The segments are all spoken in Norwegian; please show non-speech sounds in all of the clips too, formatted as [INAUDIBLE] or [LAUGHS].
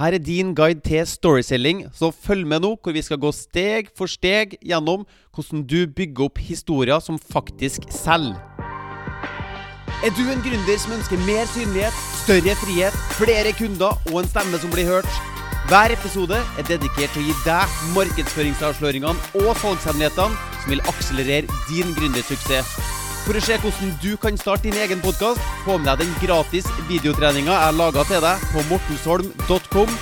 Her er din guide til storyselling, så følg med nå, hvor vi skal gå steg for steg gjennom hvordan du bygger opp historier som faktisk selger. Er du en gründer som ønsker mer synlighet, større frihet, flere kunder og en stemme som blir hørt? Hver episode er dedikert til å gi deg markedsføringsavsløringene og salgshemmelighetene som vil akselerere din gründersuksess. For å se hvordan du kan starte din egen podkast, få med deg den gratis videotreninga jeg laga til deg på mortensholm.com.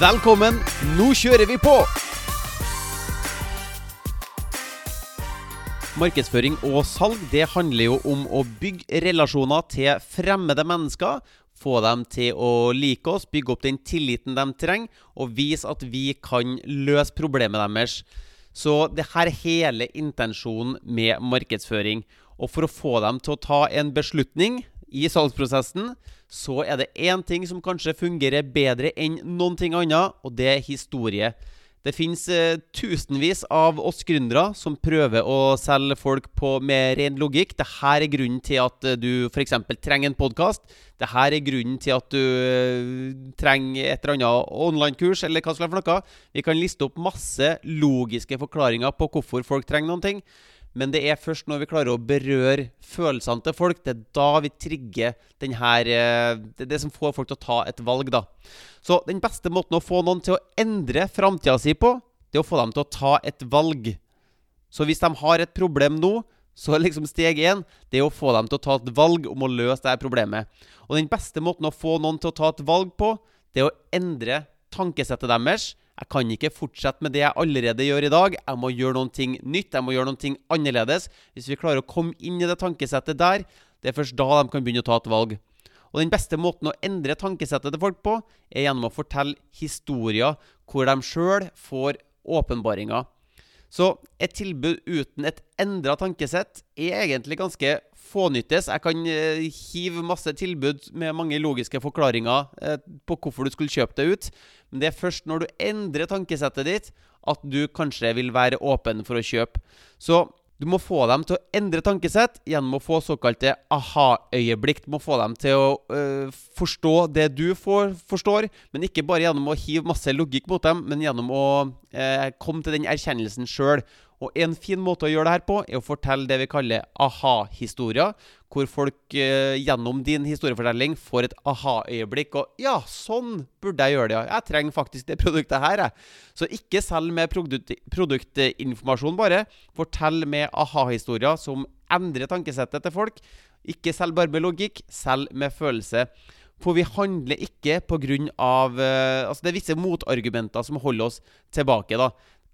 Velkommen, nå kjører vi på! Markedsføring og salg det handler jo om å bygge relasjoner til fremmede mennesker. Få dem til å like oss, bygge opp den tilliten de trenger, og vise at vi kan løse problemet deres. Så det her er hele intensjonen med markedsføring. Og for å få dem til å ta en beslutning i salgsprosessen, så er det én ting som kanskje fungerer bedre enn noen ting annet, og det er historie. Det fins eh, tusenvis av oss gründere som prøver å selge folk med ren logikk. Dette er grunnen til at eh, du f.eks. trenger en podkast. Dette er grunnen til at du eh, trenger et eller annet online-kurs, eller hva slags noe. Vi kan liste opp masse logiske forklaringer på hvorfor folk trenger noen ting. Men det er først når vi klarer å berøre følelsene til folk, det er da vi trigger den her, eh, det, det som får folk til å ta et valg. da. Så den beste måten å få noen til å endre framtida si på, det er å få dem til å ta et valg. Så hvis de har et problem nå, så er liksom steg én det er å få dem til å ta et valg om å løse det her problemet. Og den beste måten å få noen til å ta et valg på, det er å endre tankesettet deres jeg kan ikke fortsette med det jeg allerede gjør i dag. Jeg må gjøre noe nytt, jeg må gjøre noe annerledes. Hvis vi klarer å komme inn i det tankesettet der, det er først da de kan begynne å ta et valg. Og Den beste måten å endre tankesettet til folk på, er gjennom å fortelle historier hvor de sjøl får åpenbaringer. Så et tilbud uten et endra tankesett er egentlig ganske fånyttes. Jeg kan eh, hive masse tilbud med mange logiske forklaringer eh, på hvorfor du skulle kjøpe det ut. Men det er først når du endrer tankesettet ditt, at du kanskje vil være åpen for å kjøpe. Så du må få dem til å endre tankesett gjennom å få såkalte aha-øyeblikk. Du må få dem til å øh, forstå det du får, forstår, men ikke bare gjennom å hive masse logikk mot dem, men gjennom å øh, komme til den erkjennelsen sjøl. Og En fin måte å gjøre det her på, er å fortelle det vi kaller aha-historier. Hvor folk eh, gjennom din historiefortelling får et aha-øyeblikk. Og 'ja, sånn burde jeg gjøre det', ja. Jeg trenger faktisk det produktet her, jeg. Så ikke selg med produkt, produktinformasjon, bare. Fortell med aha-historier som endrer tankesettet til folk. Ikke selg bare med logikk, selg med følelse. For vi handler ikke pga. Uh, altså det er visse motargumenter som holder oss tilbake. da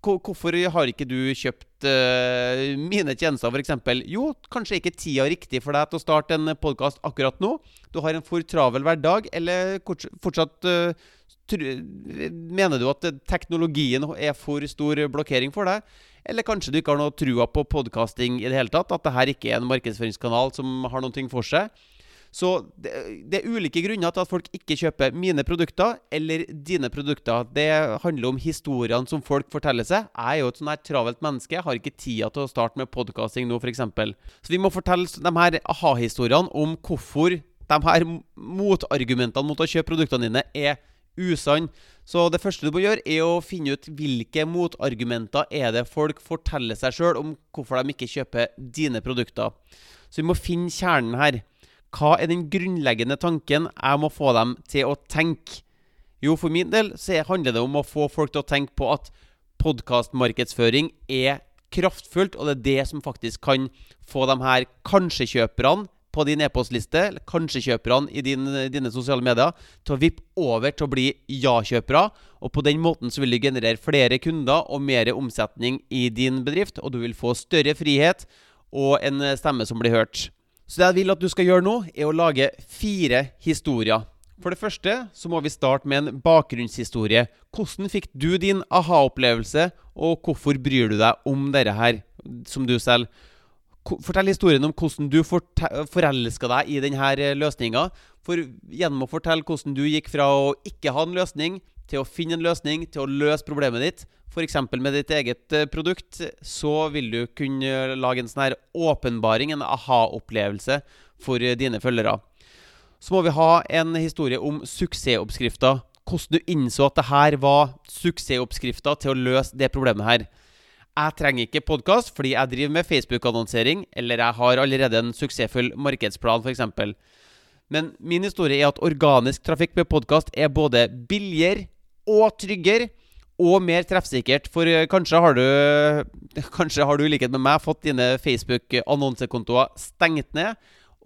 Hvorfor har ikke du kjøpt uh, mine tjenester, f.eks.? Jo, kanskje ikke tida riktig for deg til å starte en podkast akkurat nå. Du har en for travel hverdag, eller fortsatt uh, Mener du at teknologien er for stor blokkering for deg? Eller kanskje du ikke har noe trua på podkasting i det hele tatt? At dette ikke er en markedsføringskanal som har noe for seg? Så det, det, er ulike grunner til at folk ikke kjøper mine produkter eller dine produkter. Det handler om historiene som folk forteller seg. Jeg er jo et sånn her travelt menneske. Jeg har ikke tida til å starte med podkasting nå, f.eks. Så vi må fortelle de her aha-historiene om hvorfor de her motargumentene mot å kjøpe produktene dine er usann. Så det første du må gjøre, er å finne ut hvilke motargumenter er det folk forteller seg sjøl om hvorfor de ikke kjøper dine produkter. Så vi må finne kjernen her. Hva er den grunnleggende tanken jeg må få dem til å tenke? Jo, for min del så handler det om å få folk til å tenke på at podkastmarkedsføring er kraftfullt, og det er det som faktisk kan få de her kanskje-kjøperne på din e-postliste, eller kanskje-kjøperne i din, dine sosiale medier, til å vippe over til å bli ja-kjøpere. Og på den måten så vil du generere flere kunder og mer omsetning i din bedrift, og du vil få større frihet og en stemme som blir hørt. Så det jeg vil at du skal gjøre nå, er å lage fire historier. For det første så må vi starte med en bakgrunnshistorie. Hvordan fikk du din aha-opplevelse, og hvorfor bryr du deg om dette her som du selv? Fortell historien om hvordan du forelska deg i denne eh, løsninga. For gjennom å fortelle hvordan du gikk fra å ikke ha en løsning, til å finne en løsning, til å løse problemet ditt, f.eks. med ditt eget eh, produkt, så vil du kunne lage en sånn her åpenbaring, en aha-opplevelse for eh, dine følgere. Så må vi ha en historie om suksessoppskrifter. hvordan du innså at det her var suksessoppskrifta til å løse det problemet her. Jeg trenger ikke podkast fordi jeg driver med Facebook-annonsering, eller jeg har allerede en suksessfull markedsplan, f.eks. Men min historie er at organisk trafikk med podkast er både billigere og tryggere og mer treffsikkert. For eh, kanskje har du [LAUGHS] Kanskje har du i likhet med meg fått dine Facebook-annonsekontoer stengt ned.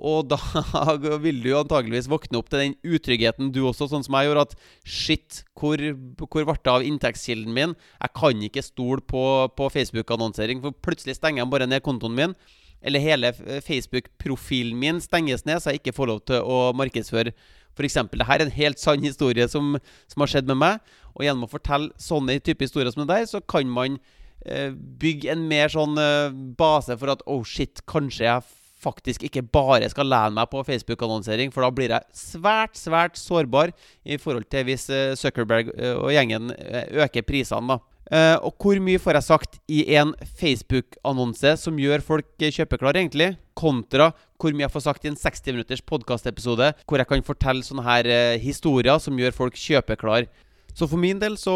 Og da [LAUGHS] vil du antageligvis våkne opp til den utryggheten du også, sånn som jeg gjorde. At shit, hvor, hvor ble det av inntektskilden min? Jeg kan ikke stole på, på Facebook-annonsering. For plutselig stenger jeg bare ned kontoen min. Eller hele Facebook-profilen min stenges ned, så jeg ikke får lov til å markedsføre f.eks. her er en helt sann historie som, som, har skjedd med meg. Og gjennom å fortelle sånne type historier som det der, så kan man eh, bygge en mer sånn eh, base for at oh shit, kanskje jeg faktisk ikke bare skal lene meg på Facebook-annonsering, for da blir jeg svært, svært sårbar i forhold til hvis eh, Zuckerberg eh, og gjengen eh, øker prisene, da. Og hvor mye får jeg sagt i en Facebook-annonse som gjør folk kjøpeklare, egentlig? Kontra hvor mye jeg får sagt i en 60 minutters podkastepisode hvor jeg kan fortelle sånne her historier som gjør folk kjøpeklare. Så for min del så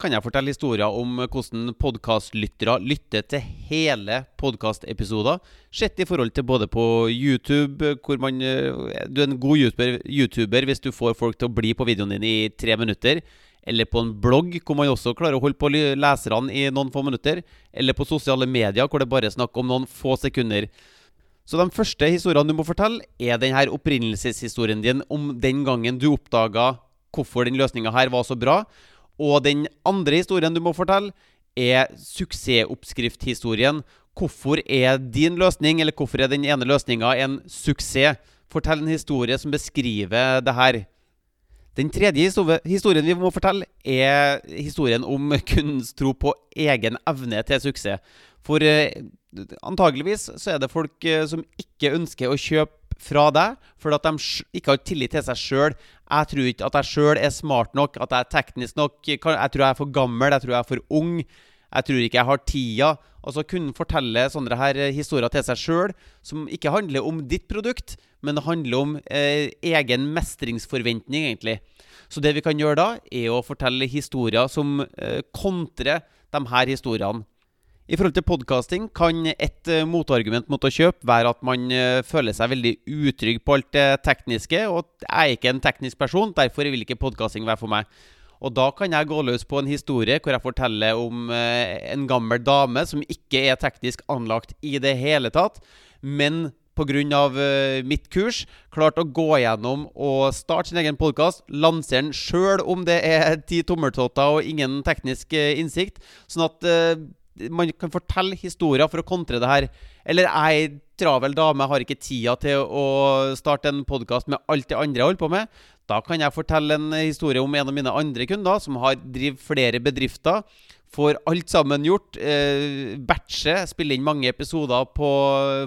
kan jeg fortelle historier om hvordan podkastlyttere lytter til hele podkastepisoder. Sett i forhold til både på YouTube, hvor man Du er en god YouTuber, YouTuber, hvis du får folk til å bli på videoen din i tre minutter. Eller på en blogg, hvor man også klarer å holde på leserne i noen få minutter. Eller på sosiale medier, hvor det bare er snakk om noen få sekunder. Så de første historiene du må fortelle, er denne opprinnelseshistorien din om den gangen du oppdaga hvorfor den løsninga her var så bra. Og den andre historien du må fortelle, er suksessoppskrifthistorien. Hvorfor er din løsning, eller hvorfor er den ene løsninga en suksess? Fortell en historie som beskriver det her. Den tredje historien vi må fortelle, er historien om [LAUGHS] kundens tro på egen evne til suksess. For eh, antageligvis så er det folk eh, som ikke ønsker å kjøpe fra deg fordi at de ikke har tillit til seg sjøl. Jeg tror ikke at jeg sjøl er smart nok, at jeg er teknisk nok. Jeg tror jeg er for gammel, jeg tror jeg er for ung. Jeg tror ikke jeg har tida. Altså kunne fortelle sånne her historier til seg sjøl, som ikke handler om ditt produkt, men det handler om eh, egen mestringsforventning, egentlig. Så det vi kan gjøre da, er å fortelle historier som eh, kontrer de her historiene. I forhold til podkasting kan et uh, motargument mot å kjøpe være at man uh, føler seg veldig utrygg på alt det tekniske. Og jeg er ikke en teknisk person, derfor vil ikke podkasting være for meg. Og da kan jeg gå løs på en historie hvor jeg forteller om uh, en gammel dame som ikke er teknisk anlagt i det hele tatt, men pga. Uh, mitt kurs klart å gå gjennom og starte sin egen podkast, lansere den sjøl om det er ti tommeltotter og ingen teknisk innsikt. Sånn at man kan fortelle historier for å kontre det her. Eller jeg er travel dame, har ikke tida til å starte en podkast med alt det andre jeg holder på med. Da kan jeg fortelle en historie om en av mine andre kunder som har driver flere bedrifter. Får alt sammen gjort. Eh, batche, spille inn mange episoder på,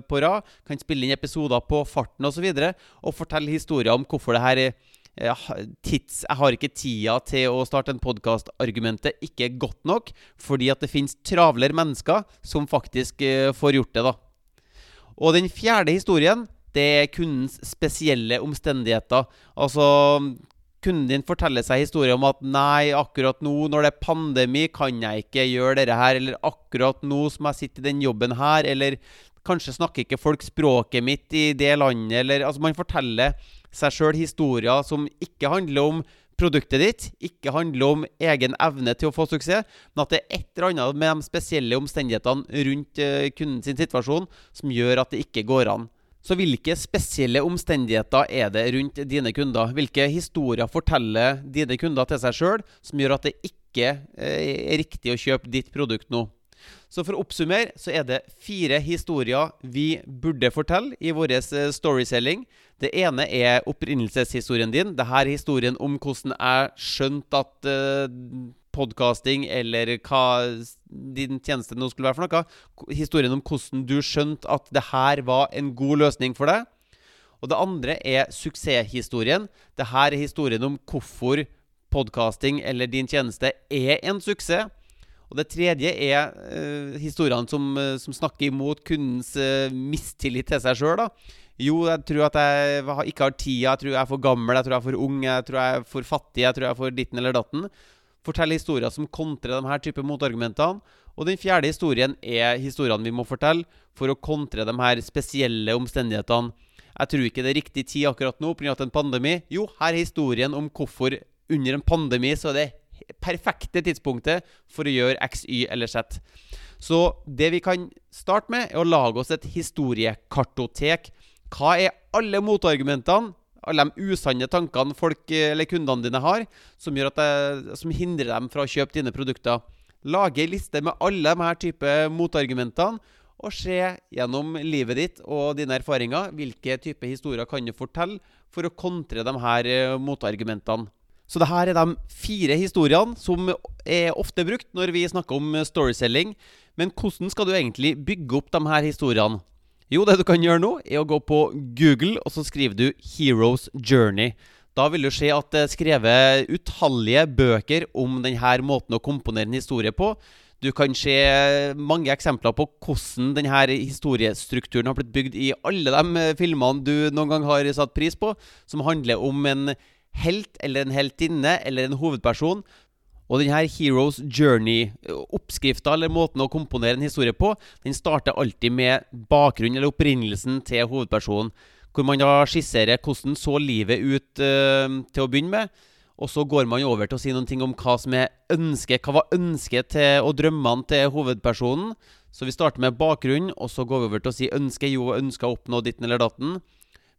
på rad. Kan spille inn episoder på farten osv. Og, så og fortelle historier om hvorfor det her er jeg har ikke tida til å starte en podkast. Argumentet ikke er godt nok, fordi at det finnes travlere mennesker som faktisk uh, får gjort det, da. Og den fjerde historien, det er kundens spesielle omstendigheter. Altså Kunden din forteller seg historier om at 'nei, akkurat nå når det er pandemi, kan jeg ikke gjøre dette her', eller 'akkurat nå som jeg sitter i den jobben her', eller 'kanskje snakker ikke folk språket mitt i det landet', eller Altså, man forteller seg sjøl historier som ikke handler om produktet ditt, ikke handler om egen evne til å få suksess, men at det er et eller annet med de spesielle omstendighetene rundt uh, kunden sin situasjon som gjør at det ikke går an. Så hvilke spesielle omstendigheter er det rundt dine kunder? Hvilke historier forteller dine kunder til seg sjøl som gjør at det ikke uh, er riktig å kjøpe ditt produkt nå? Så for å oppsummere så er det fire historier vi burde fortelle i vår eh, storyselling. Det ene er opprinnelseshistorien din. Dette er historien om hvordan jeg skjønte at uh, podkasting eller hva din tjeneste nå skulle være for noe. Historien om hvordan du skjønte at det her var en god løsning for deg. Og det andre er suksesshistorien. Dette er historien om hvorfor podkasting eller din tjeneste er en suksess. Og det tredje er uh, historiene som, uh, som, snakker imot kundens uh, mistillit til seg sjøl. Jo, jeg tror at jeg ikke har tida, jeg tror jeg er for gammel, jeg tror jeg er for ung, jeg tror jeg er for fattig, jeg tror jeg er for ditten eller datten. Fortell historier som kontrer de her type motargumentene. Og den fjerde historien er historiene vi må fortelle for å kontre de her spesielle omstendighetene. Jeg tror ikke det er riktig tid akkurat nå pga. en pandemi. Jo, her er historien om hvorfor under en pandemi så er det perfekte tidspunktet for å gjøre X, Y eller Z. Så det vi kan starte med, er å lage oss et historiekartotek. Hva er alle motargumentene, alle de usanne tankene folk eller kundene dine har, som, det, som hindrer dem fra å kjøpe dine produkter? Lage ei liste med alle de her type motargumentene, og se gjennom livet ditt og dine erfaringer hvilke type historier kan du fortelle for å kontre de her eh, motargumentene. Så det her er de fire historiene som er ofte brukt når vi snakker om storyselling. Men hvordan skal du egentlig bygge opp de her historiene? Jo, det du kan gjøre nå, er å gå på Google, og så skriver du 'Heroes Journey'. Da vil du se at det er skrevet utallige bøker om denne måten å komponere en historie på. Du kan se mange eksempler på hvordan denne historiestrukturen har blitt bygd i alle de filmene du noen gang har satt pris på, som handler om en helt eller en heltinne eller en hovedperson. Og denne Heroes Journey-oppskrifta, eller måten å komponere en historie på, den starter alltid med bakgrunnen eller opprinnelsen til hovedpersonen. Hvor man da skisserer hvordan så livet ut uh, til å begynne med. Og så går man over til å si noen ting om hva som er ønsket. Hva var ønsket til, og drømmene til hovedpersonen? Så vi starter med bakgrunnen, og så går vi over til å si ønske. Jo, ønsket å oppnå ditten eller datten.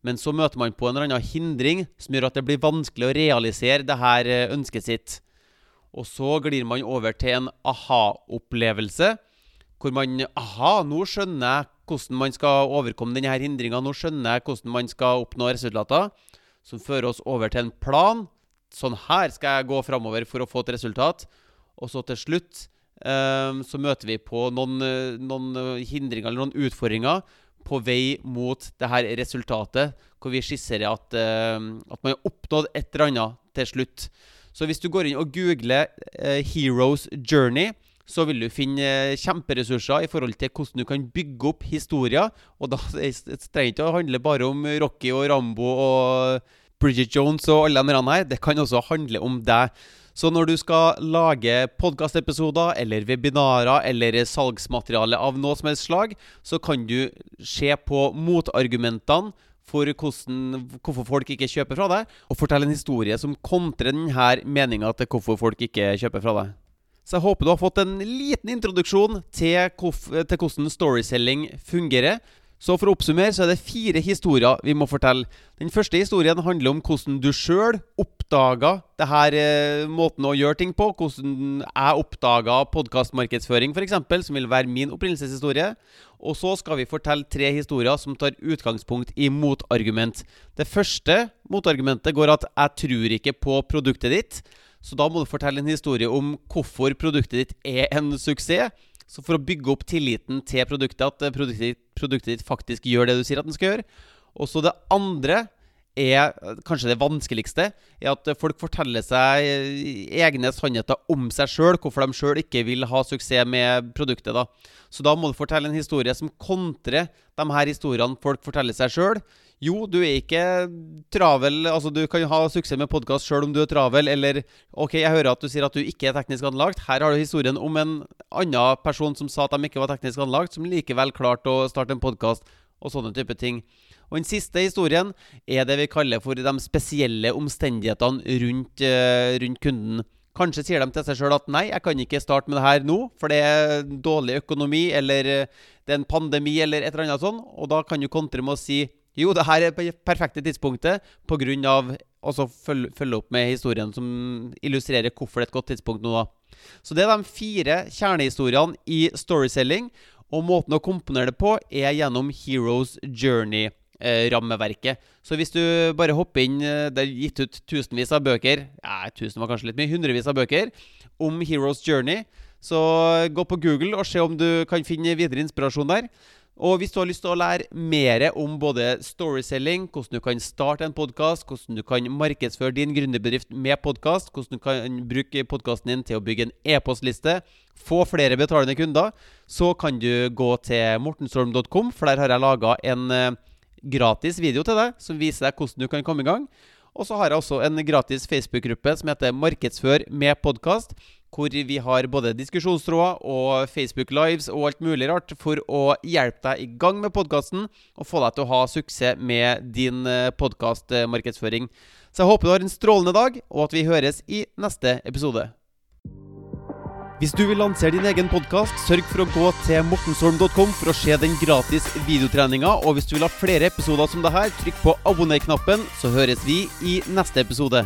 Men så møter man på en eller annen hindring som gjør at det blir vanskelig å realisere det her eh, ønsket sitt. Og så glir man over til en aha-opplevelse, hvor man Aha, nå skjønner jeg hvordan man skal overkomme denne hindringa. Nå skjønner jeg hvordan man skal oppnå resultater. Som fører oss over til en plan. Sånn her skal jeg gå framover for å få et resultat. Og så til slutt um, så møter vi på noen, eh, noen hindringer eller noen utfordringer på vei mot det her resultatet, hvor vi skisserer at, uh, at man har oppnådd et eller annet til slutt. Så hvis du går inn og googler uh, 'Heroes Journey', så vil du finne kjemperessurser i forhold til hvordan du kan bygge opp historier. Og da [LAUGHS] trenger ikke å handle bare om Rocky og Rambo og Bridget Jones og alle de her. Det kan også handle om deg. Så når du skal lage podkastepisoder eller webinarer eller salgsmateriale av noe som helst slag, så kan du se på motargumentene for hvordan, hvorfor folk ikke kjøper fra deg, og fortelle en historie som kontrer denne meninga til hvorfor folk ikke kjøper fra deg. Så jeg håper du har fått en liten introduksjon til, til hvordan storyselling fungerer. Så for å oppsummere så er det fire historier vi må fortelle. Den første historien handler om hvordan du sjøl oppdaga denne eh, måten å gjøre ting på. Hvordan jeg oppdaga podkastmarkedsføring, f.eks., som vil være min opprinnelseshistorie. Og så skal vi fortelle tre historier som tar utgangspunkt i motargument. Det første motargumentet går at 'jeg tror ikke på produktet ditt'. Så da må du fortelle en historie om hvorfor produktet ditt er en suksess. Så for å bygge opp tilliten til produktet, at produktet ditt, produktet ditt faktisk gjør det du sier at den skal gjøre. Og så det andre er kanskje det vanskeligste, er at folk forteller seg egne sannheter om seg sjøl, hvorfor de sjøl ikke vil ha suksess med produktet. da. Så da må du fortelle en historie som kontrer de her historiene folk forteller seg sjøl. Jo, du er ikke travel Altså, du kan ha suksess med podkast sjøl om du er travel, eller OK, jeg hører at du sier at du ikke er teknisk anlagt. Her har du historien om en annen person som sa at de ikke var teknisk anlagt, som likevel klarte å starte en podkast, og sånne type ting. Og den siste historien er det vi kaller for de spesielle omstendighetene rundt, uh, rundt kunden. Kanskje sier de til seg sjøl at nei, jeg kan ikke starte med det her nå, for det er dårlig økonomi, eller eh, det er en pandemi, eller et eller annet sånt. Og da kan du kontre med å si jo, det her er det perfekte tidspunktet pga. å følge, følge opp med historien som illustrerer hvorfor det er et godt tidspunkt nå. da. Så det er de fire kjernehistoriene i storyselling. Og måten å komponere det på er gjennom Heroes Journey. Eh, rammeverket. Så hvis du bare hopper inn eh, Det er gitt ut tusenvis av bøker ja, tusen var kanskje litt mye, hundrevis av bøker om Heroes Journey. Så gå på Google og se om du kan finne videre inspirasjon der. Og hvis du har lyst til å lære mer om både storyselling, hvordan du kan starte en podkast, hvordan du kan markedsføre din gründerbedrift med podkast, hvordan du kan bruke podkasten din til å bygge en e-postliste, få flere betalende kunder, så kan du gå til mortenstorm.com, for der har jeg laga en gratis video til deg som viser deg hvordan du kan komme i gang. Og så har jeg også en gratis Facebook-gruppe som heter Markedsfør med podkast. Hvor vi har både diskusjonstråder og Facebook Lives og alt mulig rart for å hjelpe deg i gang med podkasten og få deg til å ha suksess med din eh, podkastmarkedsføring. Så jeg håper du har en strålende dag, og at vi høres i neste episode. Hvis du vil lansere din egen podkast, sørg for å gå til mortensholm.com for å se den gratis videotreninga. Og hvis du vil ha flere episoder som det her, trykk på abonner-knappen, så høres vi i neste episode.